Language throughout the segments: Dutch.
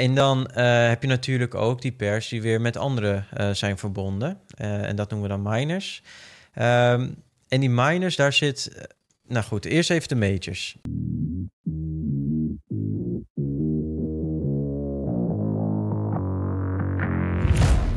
En dan eh, heb je natuurlijk ook die pairs die weer met andere eh, zijn verbonden. Eh, en dat noemen we dan miners. Ehm, en die miners, daar zit... nou goed, eerst even de majors.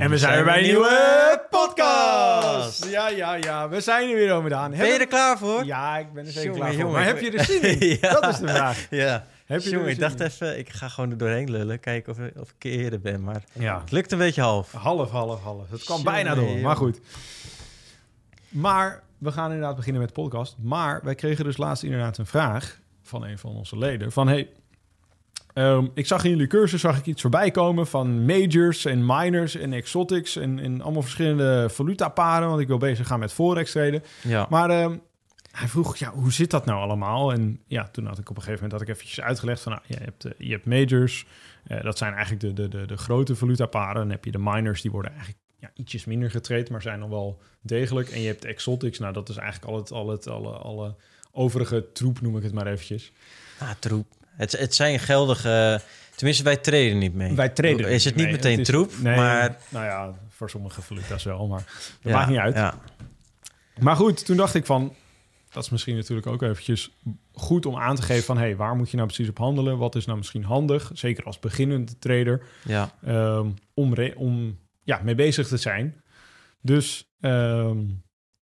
En we zijn weer bij een nieuwe podcast! Ja, ja, ja. We zijn er weer, Omedaan. Ben je er klaar voor? Ja, ik ben er zeker klaar voor. jongen, Maar heb je er zin in? Ja. Dat is de vraag. Ja. Heb je er Jongen, ik dacht in? even, ik ga gewoon er doorheen lullen. Kijken of, of ik eerder ben. Maar Ja, het lukt een beetje half. half, half, half. Het kan bijna door, maar goed. Maar we gaan inderdaad beginnen met de podcast. Maar wij kregen dus laatst inderdaad een vraag van een van onze leden. Van, hey, ehm, ik zag in jullie cursus zag ik iets voorbij komen van majors en minors en exotics en, en allemaal verschillende valutaparen. Want ik wil bezig gaan met forex traden. Ja. Maar ehm, hij vroeg, ja, hoe zit dat nou allemaal? En ja, toen had ik op een gegeven moment had ik eventjes uitgelegd van, nou, je, hebt, eh, je hebt majors, eh, dat zijn eigenlijk de, de, de, de grote valutaparen. Dan heb je de minors, die worden eigenlijk ja, ietsjes minder getraind, maar zijn nog wel degelijk. En je hebt exotics, nou, dat is eigenlijk al het, al het alle, alle overige troep, noem ik het maar eventjes. Ah, troep. Het, het zijn geldige... Tenminste, wij treden niet mee. Wij traden Is het niet mee. meteen is- troep, nee, maar... Nou ja, voor sommige valuta's wel, maar dat ja, maakt niet uit. Ja. Maar goed, toen dacht ik van, dat is misschien natuurlijk ook eventjes goed om aan te geven van, hey, waar moet je nou precies op handelen? Wat is nou misschien handig, zeker als beginnende trader, ja. ehm, om, om ja, mee bezig te zijn. Dus ehm,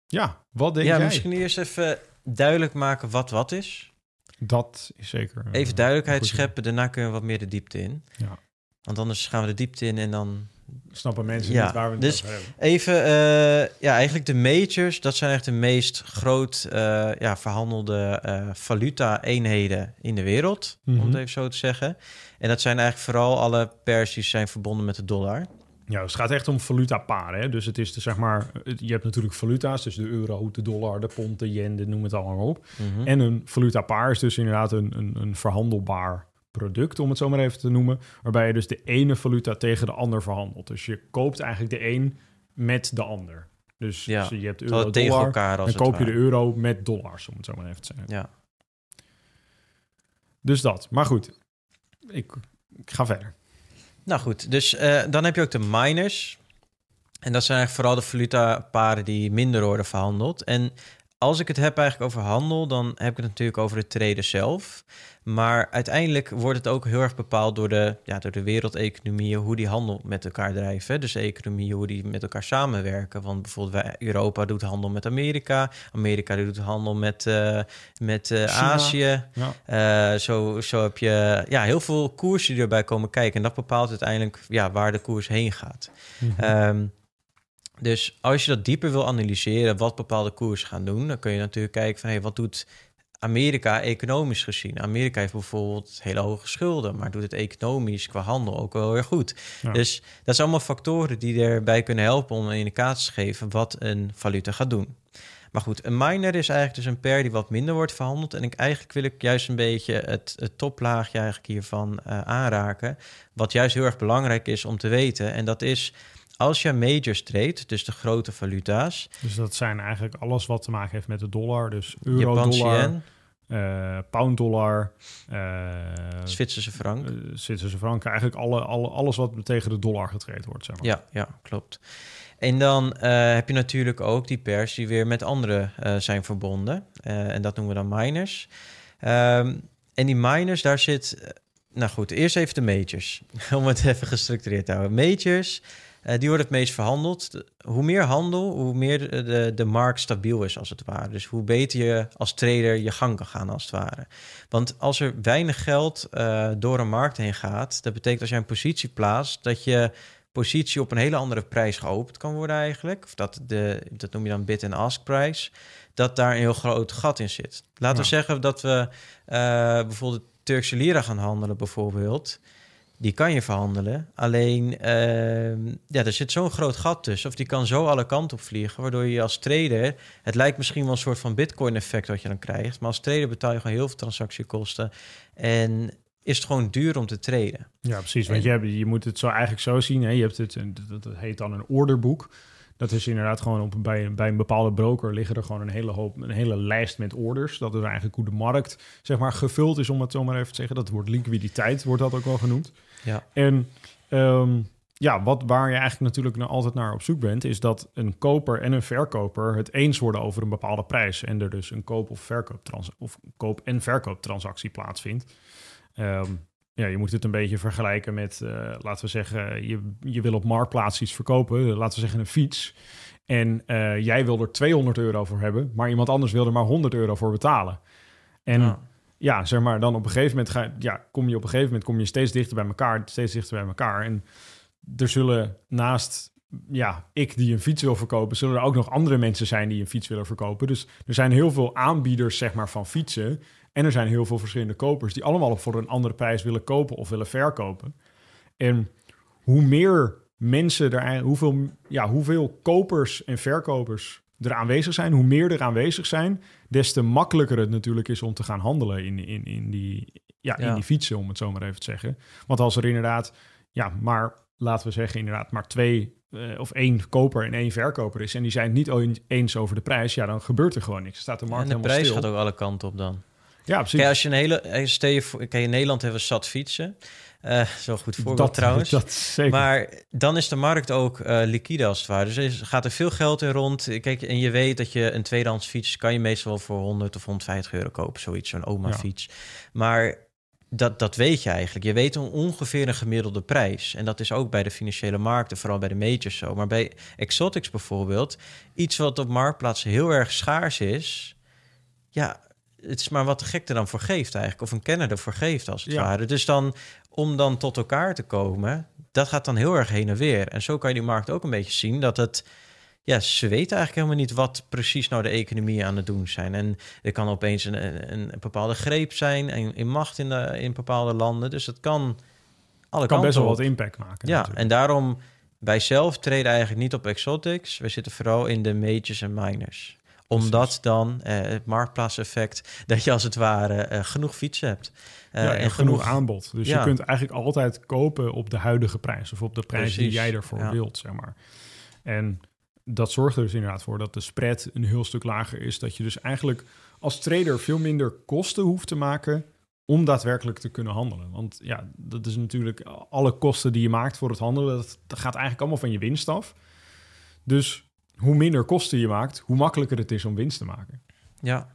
ja, wat denk ja, jij? misschien eerst even duidelijk maken wat wat is. Dat is zeker. eh, Even duidelijkheid scheppen, daarna kunnen we wat meer de diepte in. Ja. Want anders gaan we de diepte in en dan... Snappen mensen Ja, niet waar we het dus- over hebben. Even, eh, ja, eigenlijk de majors, dat zijn echt de meest groot eh, ja, verhandelde eh, valuta-eenheden in de wereld, om Mhm. het even zo te zeggen. En dat zijn eigenlijk vooral alle pairs die zijn verbonden met de dollar. Ja, dus het gaat echt om valutaparen. Hè? Dus het is de, zeg maar, je hebt natuurlijk valuta's, dus de euro, de dollar, de pond, de yen, de, noem het allemaal op. Mhm. En een valutapaar is dus inderdaad een, een, een verhandelbaar product, om het zo maar even te noemen. Waarbij je dus de ene valuta tegen de ander verhandelt. Dus je koopt eigenlijk de een met de ander. Dus, Ja, dus je hebt euro, tegen dollar, elkaar als dan koop je de euro met dollars, om het zo maar even te zeggen. Ja. Dus dat. Maar goed, ik, ik ga verder. Nou goed, dus eh, dan heb je ook de miners. En dat zijn eigenlijk vooral de valuta-paren die minder worden verhandeld. En als ik het heb eigenlijk over handel, dan heb ik het natuurlijk over het traden zelf. Maar uiteindelijk wordt het ook heel erg bepaald door de, ja, door de wereldeconomieën, hoe die handel met elkaar drijven. Dus economieën, hoe die met elkaar samenwerken. Want bijvoorbeeld wij, Europa doet handel met Amerika. Amerika doet handel met, eh, met eh. Azië. Ja. Eh, zo, zo heb je ja, heel veel koersen die erbij komen kijken. En dat bepaalt uiteindelijk ja, waar de koers heen gaat. Ehm, dus als je dat dieper wil analyseren, wat bepaalde koersen gaan doen, dan kun je natuurlijk kijken van hey, wat doet Amerika economisch gezien? Amerika heeft bijvoorbeeld hele hoge schulden, maar doet het economisch qua handel ook wel weer goed. Ja. Dus dat zijn allemaal factoren die erbij kunnen helpen om een indicatie te geven wat een valuta gaat doen. Maar goed, een miner is eigenlijk dus een pair die wat minder wordt verhandeld. En ik, eigenlijk wil ik juist een beetje het, het toplaagje eigenlijk hiervan eh, aanraken. Wat juist heel erg belangrijk is om te weten. En dat is, als je majors treedt, dus de grote valuta's, Dus dat zijn eigenlijk alles wat te maken heeft met de dollar. Dus euro, dollar, eh, pound dollar, eh Zwitserse frank. eh, Zwitserse franken. Eigenlijk alle, alle, alles wat tegen de dollar getraind wordt, zeg maar. Ja, ja, klopt. En dan heb je natuurlijk ook die pairs die weer met andere eh, zijn verbonden. En dat noemen we dan miners. Ehm, en die miners, daar zit... nou goed, eerst even de majors. Om het even gestructureerd te houden. Majors, eh, die worden het meest verhandeld. De- hoe meer handel, hoe meer de, de, de markt stabiel is als het ware. Dus hoe beter je als trader je gang kan gaan als het ware. Want als er weinig geld eh, door een markt heen gaat... dat betekent als jij een positie plaatst... dat je positie op een hele andere prijs geopend kan worden eigenlijk. Of dat, de, dat noem je dan bid- en ask-prijs. Dat daar een heel groot gat in zit. Laten we zeggen dat we eh, bijvoorbeeld Turkse lira gaan handelen bijvoorbeeld. Die kan je verhandelen. Alleen, ehm, ja, er zit zo'n groot gat tussen. Of die kan zo alle kanten op vliegen. Waardoor je als trader... Het lijkt misschien wel een soort van bitcoin-effect wat je dan krijgt. Maar als trader betaal je gewoon heel veel transactiekosten. En is het gewoon duur om te traden. Ja, precies. Want je, hebt, je moet het zo eigenlijk zo zien. Hè? Je hebt het, dat, dat heet dan een orderboek. Dat is inderdaad gewoon op, bij, bij een bepaalde broker liggen er gewoon een hele hoop, een hele lijst met orders. Dat is eigenlijk hoe de markt zeg maar gevuld is, om het zo maar even te zeggen. Dat wordt liquiditeit, wordt dat ook wel genoemd. Ja. En ehm, ja, wat, waar je eigenlijk natuurlijk naar, altijd naar op zoek bent, is dat een koper en een verkoper het eens worden over een bepaalde prijs. En er dus een koop- of, verkooptrans of koop- en verkooptransactie plaatsvindt. Ehm, ja, je moet het een beetje vergelijken met, uh, laten we zeggen, je, je wil op Marktplaats iets verkopen, laten we zeggen een fiets. En uh, jij wil er 200 euro voor hebben, maar iemand anders wil er maar 100 euro voor betalen. En ja. ja, zeg maar, dan op een gegeven moment ga, ja, kom je op een gegeven moment kom je steeds dichter bij elkaar, steeds dichter bij elkaar. En er zullen naast ja, ik die een fiets wil verkopen, zullen er ook nog andere mensen zijn die een fiets willen verkopen. Dus er zijn heel veel aanbieders zeg maar, van fietsen. En er zijn heel veel verschillende kopers die allemaal op voor een andere prijs willen kopen of willen verkopen. En hoe meer mensen er, hoeveel, ja, hoeveel kopers en verkopers er aanwezig zijn, hoe meer er aanwezig zijn, des te makkelijker het natuurlijk is om te gaan handelen in, in, in, die, ja, in die fietsen, om het zo maar even te zeggen. Want als er inderdaad, ja, maar laten we zeggen, inderdaad, maar twee uh, of één koper en één verkoper is en die zijn het niet eens over de prijs, ja, dan gebeurt er gewoon niks. Staat de markt en de prijs stil. gaat ook alle kanten op dan. Ja, precies. Kijk, als je een hele, eh, stel je voor, kijk, in Nederland hebben we zat fietsen. Uh, zo goed voorbeeld dat, trouwens. Dat zeker. Maar dan is de markt ook uh, liquide als het ware. Dus er gaat er veel geld in rond. Kijk, en je weet dat je een tweedehands fiets kan je meestal wel voor 100 of 150 euro kopen. Zoiets, zo'n oma fiets. Ja. Maar dat, dat weet je eigenlijk. Je weet ongeveer een gemiddelde prijs. En dat is ook bij de financiële markten, vooral bij de majors zo. Maar bij exotics bijvoorbeeld, iets wat op marktplaatsen heel erg schaars is... Ja, het is maar wat de gek er dan voor geeft eigenlijk. Of een kenner ervoor geeft, als het ja. ware. Dus dan, om dan tot elkaar te komen, dat gaat dan heel erg heen en weer. En zo kan je die markt ook een beetje zien dat het... Ja, ze weten eigenlijk helemaal niet wat precies nou de economie aan het doen zijn. En er kan opeens een, een, een bepaalde greep zijn en in macht in, de, in bepaalde landen. Dus het kan alle kan best wel wat impact maken. Ja, natuurlijk. en daarom wij zelf treden eigenlijk niet op exotics. We zitten vooral in de majors en minors omdat dan uh, het marktplaatseffect, dat je als het ware uh, genoeg fietsen hebt. Uh, ja, en, en genoeg, genoeg, aanbod. Dus ja. je kunt eigenlijk altijd kopen op de huidige prijs of op de prijs Precies. die jij ervoor ja. wilt, zeg maar. En dat zorgt er dus inderdaad voor dat de spread een heel stuk lager is. Dat je dus eigenlijk als trader veel minder kosten hoeft te maken om daadwerkelijk te kunnen handelen. Want ja, dat is natuurlijk alle kosten die je maakt voor het handelen, dat, dat gaat eigenlijk allemaal van je winst af. Dus hoe minder kosten je maakt, hoe makkelijker het is om winst te maken. Ja.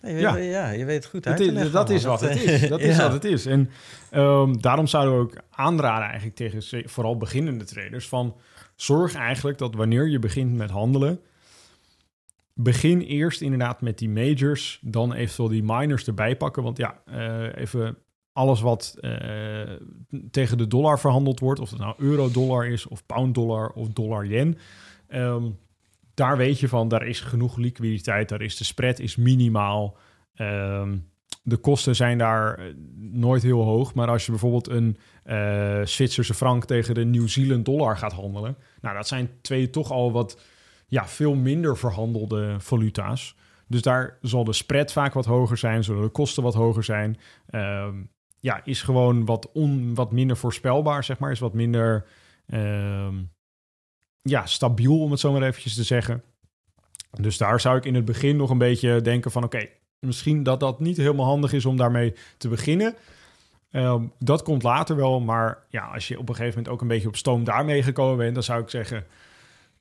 Je weet, ja. ja, je weet het goed. Het is, dat is wat het is. Dat is ja. wat het is. En um, daarom zouden we ook aanraden eigenlijk tegen vooral beginnende traders van zorg eigenlijk dat wanneer je begint met handelen, begin eerst inderdaad met die majors, dan eventueel die minors erbij pakken. Want ja, uh, even alles wat uh, tegen de dollar verhandeld wordt, of het nou euro-dollar is, of pound-dollar of dollar-yen, um, daar weet je van, daar is genoeg liquiditeit, daar is de spread is minimaal. Um, de kosten zijn daar nooit heel hoog, maar als je bijvoorbeeld een uh, Zwitserse frank tegen de Nieuw-Zeeland dollar gaat handelen, nou dat zijn twee toch al wat ja, veel minder verhandelde valuta's. Dus daar zal de spread vaak wat hoger zijn, zullen de kosten wat hoger zijn. Um, ja, is gewoon wat, on, wat minder voorspelbaar, zeg maar. Is wat minder uh, ja, stabiel, om het zo maar eventjes te zeggen. Dus daar zou ik in het begin nog een beetje denken van... oké, misschien dat dat niet helemaal handig is om daarmee te beginnen. Uh, dat komt later wel, maar ja, als je op een gegeven moment ook een beetje op stoom daarmee gekomen bent... dan zou ik zeggen...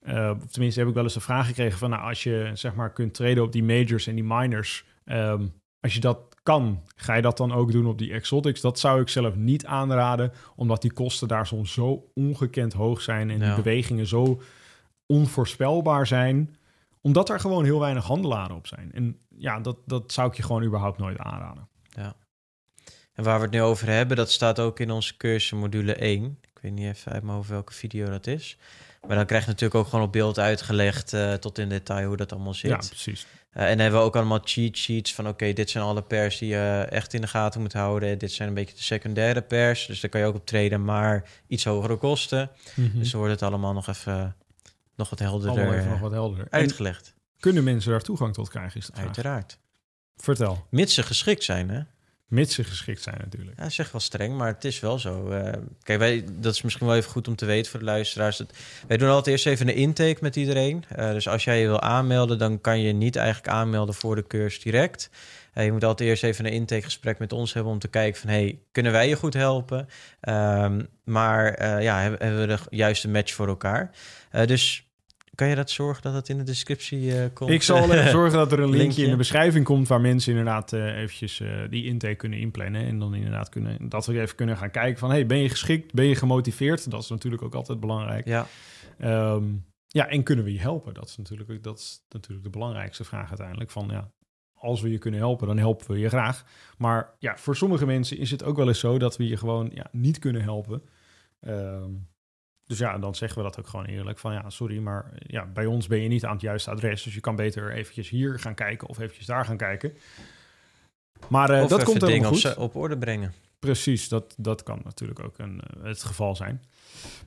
Uh, tenminste heb ik wel eens de vraag gekregen van... nou, als je zeg maar kunt treden op die majors en die minors... Um, als je dat kan, ga je dat dan ook doen op die exotics? Dat zou ik zelf niet aanraden, omdat die kosten daar soms zo ongekend hoog zijn en ja. die bewegingen zo onvoorspelbaar zijn, omdat er gewoon heel weinig handelaren op zijn. En ja, dat, dat zou ik je gewoon überhaupt nooit aanraden. Ja. En waar we het nu over hebben, dat staat ook in onze cursus module 1. Ik weet niet even uit mijn hoofd welke video dat is. Maar dan krijg je natuurlijk ook gewoon op beeld uitgelegd uh, tot in detail hoe dat allemaal zit. Ja, precies. Uh, en dan hebben we ook allemaal cheat sheets van oké, dit zijn alle pers die je echt in de gaten moet houden. Dit zijn een beetje de secundaire pers, dus daar kan je ook op treden, maar iets hogere kosten. Mm -hmm. Dus dan wordt het allemaal nog even nog wat helderder, even nog wat helderder. uitgelegd. En kunnen mensen daar toegang tot krijgen? Is Uiteraard. Vertel. Mits ze geschikt zijn, hè? Mits ze geschikt zijn natuurlijk. Ja, zeg wel streng, maar het is wel zo. Uh, kijk, wij, dat is misschien wel even goed om te weten voor de luisteraars. Wij doen altijd eerst even een intake met iedereen. Uh, dus als jij je wil aanmelden, dan kan je niet eigenlijk aanmelden voor de cursus direct. Uh, je moet altijd eerst even een intakegesprek met ons hebben om te kijken van... hey, kunnen wij je goed helpen? Um, maar ja, hebben, hebben, we de juiste match voor elkaar? dus kan je dat zorgen dat het in de descriptie uh, komt? Ik zal even zorgen dat er een linkje, linkje, in de beschrijving komt waar mensen inderdaad uh, eventjes uh, die intake kunnen inplannen en dan inderdaad kunnen dat we even kunnen gaan kijken van hey ben je geschikt, ben je gemotiveerd? Dat is natuurlijk ook altijd belangrijk. Ja. Um, ja, en kunnen we je helpen? Dat is natuurlijk dat is natuurlijk de belangrijkste vraag uiteindelijk van ja. Als we je kunnen helpen, dan helpen we je graag. Maar ja, voor sommige mensen is het ook wel eens zo dat we je gewoon ja, niet kunnen helpen. Um, dus ja, dan zeggen we dat ook gewoon eerlijk van ja, sorry, maar ja, bij ons ben je niet aan het juiste adres. Dus je kan beter eventjes hier gaan kijken of eventjes daar gaan kijken. Maar uh, dat komt helemaal goed. Op, op orde brengen. Precies, dat, dat kan natuurlijk ook een, uh, het geval zijn.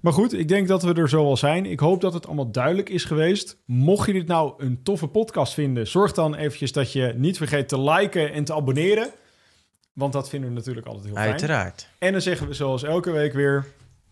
Maar goed, ik denk dat we er zo al zijn. Ik hoop dat het allemaal duidelijk is geweest. Mocht je dit nou een toffe podcast vinden, zorg dan eventjes dat je niet vergeet te liken en te abonneren. Want dat vinden we natuurlijk altijd heel fijn. Uiteraard. En dan zeggen we zoals elke week weer...